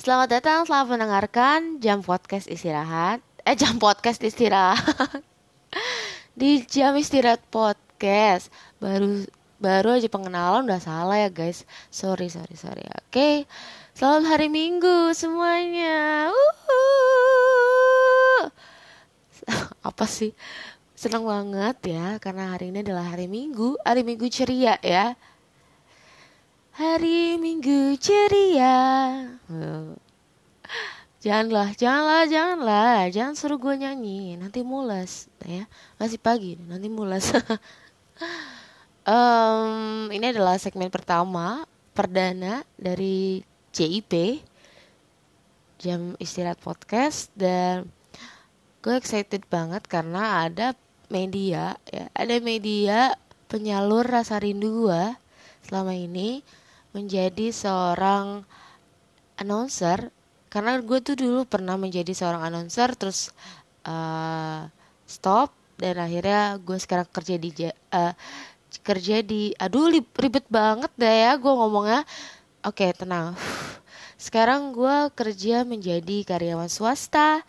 Selamat datang, selamat mendengarkan jam podcast istirahat. Eh, jam podcast istirahat. Di jam istirahat podcast. Baru baru aja pengenalan udah salah ya guys. Sorry, sorry, sorry. Oke. Selamat hari Minggu semuanya. Apa sih? Senang banget ya karena hari ini adalah hari Minggu, hari Minggu ceria ya. Hari Minggu ceria. Janganlah, janganlah, janganlah, jangan suruh gue nyanyi, nanti mulas, ya. Masih pagi, nanti mulas. um, ini adalah segmen pertama perdana dari JIP jam istirahat podcast dan gue excited banget karena ada media ya ada media penyalur rasa rindu gue selama ini menjadi seorang announcer. Karena gue tuh dulu pernah menjadi seorang announcer terus uh, stop dan akhirnya gue sekarang kerja di uh, kerja di aduh ribet banget deh ya gue ngomongnya. Oke okay, tenang. Sekarang gue kerja menjadi karyawan swasta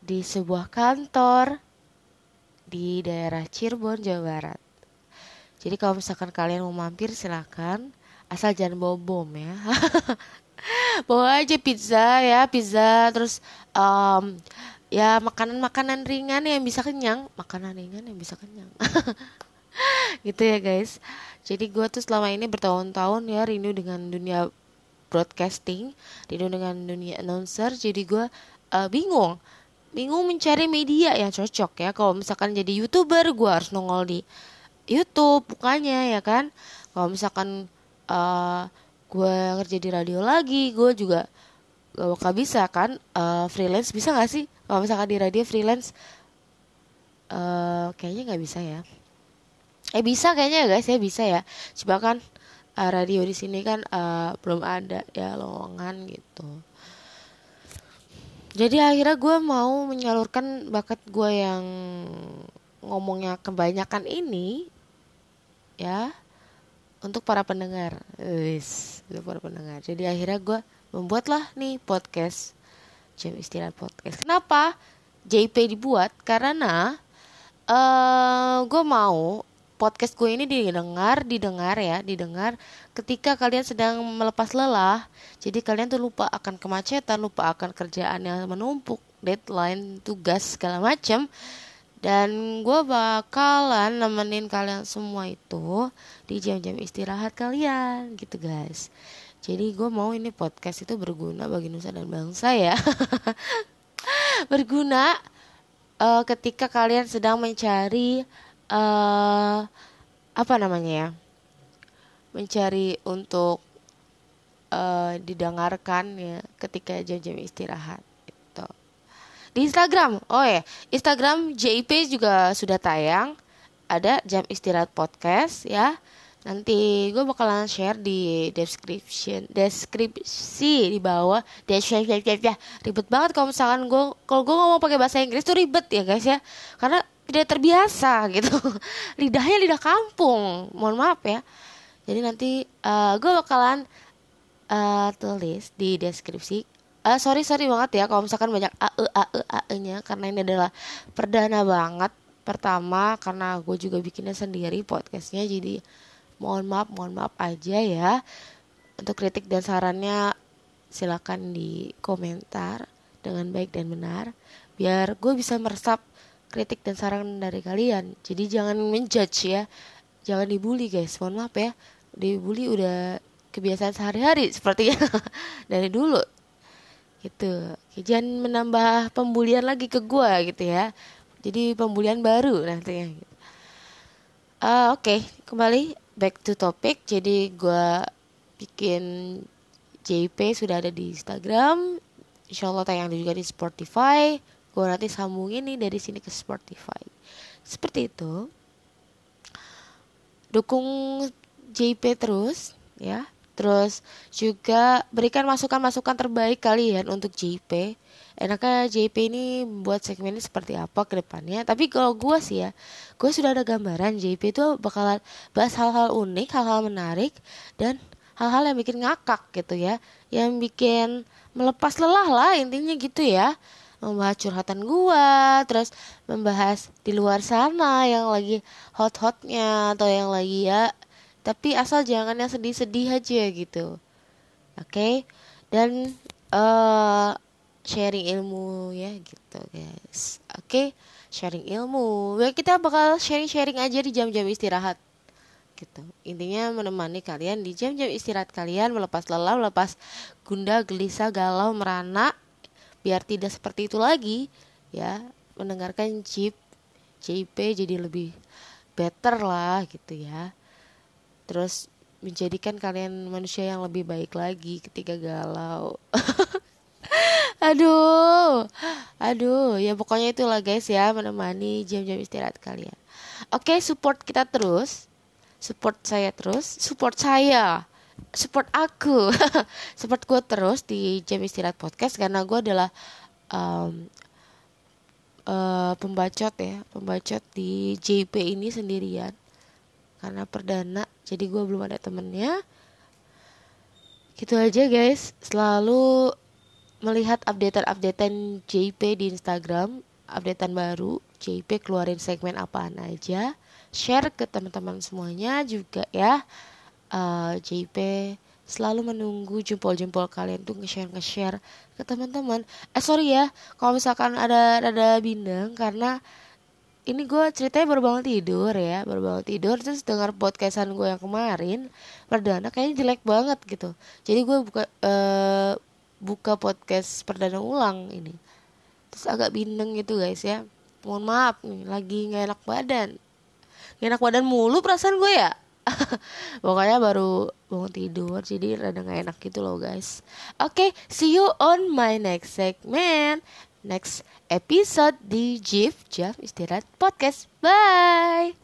di sebuah kantor di daerah Cirebon Jawa Barat. Jadi kalau misalkan kalian mau mampir silahkan asal jangan bawa bom ya. Bawa aja pizza ya pizza terus um, ya makanan-makanan ringan yang bisa kenyang makanan ringan yang bisa kenyang. Gitu ya guys. Jadi gue tuh selama ini bertahun-tahun ya rindu dengan dunia broadcasting rindu dengan dunia announcer. Jadi gue uh, bingung bingung mencari media yang cocok ya. Kalau misalkan jadi youtuber gue harus nongol di YouTube bukannya ya kan? Kalau misalkan uh, gue kerja di radio lagi gue juga gak bakal bisa kan uh, freelance bisa gak sih? Kalau misalkan di radio freelance uh, kayaknya nggak bisa ya. Eh bisa kayaknya ya guys ya bisa ya. Coba kan uh, radio di sini kan uh, belum ada ya lowongan gitu. Jadi akhirnya gue mau menyalurkan bakat gue yang ngomongnya kebanyakan ini ya untuk para pendengar. Wis, untuk para pendengar. Jadi akhirnya gue membuatlah nih podcast jam istirahat podcast. Kenapa JP dibuat? Karena uh, eh, gue mau podcast gue ini didengar, didengar ya, didengar ketika kalian sedang melepas lelah. Jadi kalian tuh lupa akan kemacetan, lupa akan kerjaan yang menumpuk, deadline, tugas segala macam dan gue bakalan nemenin kalian semua itu di jam-jam istirahat kalian gitu guys. Jadi gue mau ini podcast itu berguna bagi nusa dan bangsa ya. Berguna uh, ketika kalian sedang mencari uh, apa namanya ya mencari untuk uh, didengarkan ya ketika jam-jam istirahat di Instagram. Oh ya, Instagram JIP juga sudah tayang. Ada jam istirahat podcast ya. Nanti gue bakalan share di description, deskripsi di bawah. Deskripsi ya. Ribet banget kalau misalkan gue kalau gue ngomong pakai bahasa Inggris tuh ribet ya guys ya. Karena tidak terbiasa gitu. Lidahnya lidah kampung. Mohon maaf ya. Jadi nanti uh, gue bakalan uh, tulis di deskripsi uh, sorry sorry banget ya kalau misalkan banyak ae ae ae nya karena ini adalah perdana banget. Pertama karena gue juga bikinnya sendiri podcastnya jadi mohon maaf mohon maaf aja ya. Untuk kritik dan sarannya silakan di komentar dengan baik dan benar biar gue bisa meresap kritik dan saran dari kalian. Jadi jangan menjudge ya. Jangan dibully guys. Mohon maaf ya. Dibully udah kebiasaan sehari-hari sepertinya. Dari dulu gitu. Jangan menambah pembulian lagi ke gue gitu ya. Jadi pembulian baru nantinya gitu. uh, oke. Okay, kembali back to topic. Jadi gue bikin JP sudah ada di Instagram. Insya Allah tayang juga di Spotify. Gue nanti sambungin nih dari sini ke Spotify. Seperti itu. Dukung JP terus ya Terus juga berikan masukan-masukan terbaik kalian untuk JP. Enaknya JP ini membuat segmen ini seperti apa ke depannya. Tapi kalau gue sih ya, gue sudah ada gambaran JP itu bakalan bahas hal-hal unik, hal-hal menarik, dan hal-hal yang bikin ngakak gitu ya yang bikin melepas lelah lah intinya gitu ya membahas curhatan gua terus membahas di luar sana yang lagi hot-hotnya atau yang lagi ya tapi asal jangan yang sedih-sedih aja gitu. Oke? Okay? dan uh, sharing ilmu ya gitu guys. Oke? Okay? sharing ilmu. Ya kita bakal sharing-sharing aja di jam-jam istirahat. Gitu. Intinya menemani kalian di jam-jam istirahat kalian melepas lelah melepas gundah gelisah galau merana biar tidak seperti itu lagi ya. Mendengarkan chip CIP jadi lebih better lah gitu ya terus menjadikan kalian manusia yang lebih baik lagi ketika galau. Aduh aduh. Ya pokoknya itulah guys ya menemani jam-jam istirahat kalian. Oke support kita terus. Support saya terus. Support saya. Support aku. Support gue terus di jam istirahat podcast karena gue adalah um, uh, pembacot ya pembacot di JP ini sendirian karena perdana jadi gue belum ada temennya. Gitu aja guys. Selalu melihat updatean-updatean JP di Instagram updatean baru JP keluarin segmen apaan aja. Share ke teman-teman semuanya juga ya. Uh, JP selalu menunggu jempol-jempol kalian tuh nge-share nge-share ke teman-teman. Eh sorry ya, kalau misalkan ada ada bindeng karena ini gue ceritanya baru bangun tidur ya, baru bangun tidur terus dengar podcastan gue yang kemarin perdana kayaknya jelek banget gitu. Jadi gue buka uh, buka podcast perdana ulang ini. Terus agak bindeng gitu guys ya. Mohon maaf nih, lagi nggak enak badan. Gak enak badan mulu perasaan gue ya pokoknya baru bangun tidur jadi rada gak enak gitu loh guys oke okay, see you on my next segment next episode di Jif Jaf Istirahat. Podcast. Bye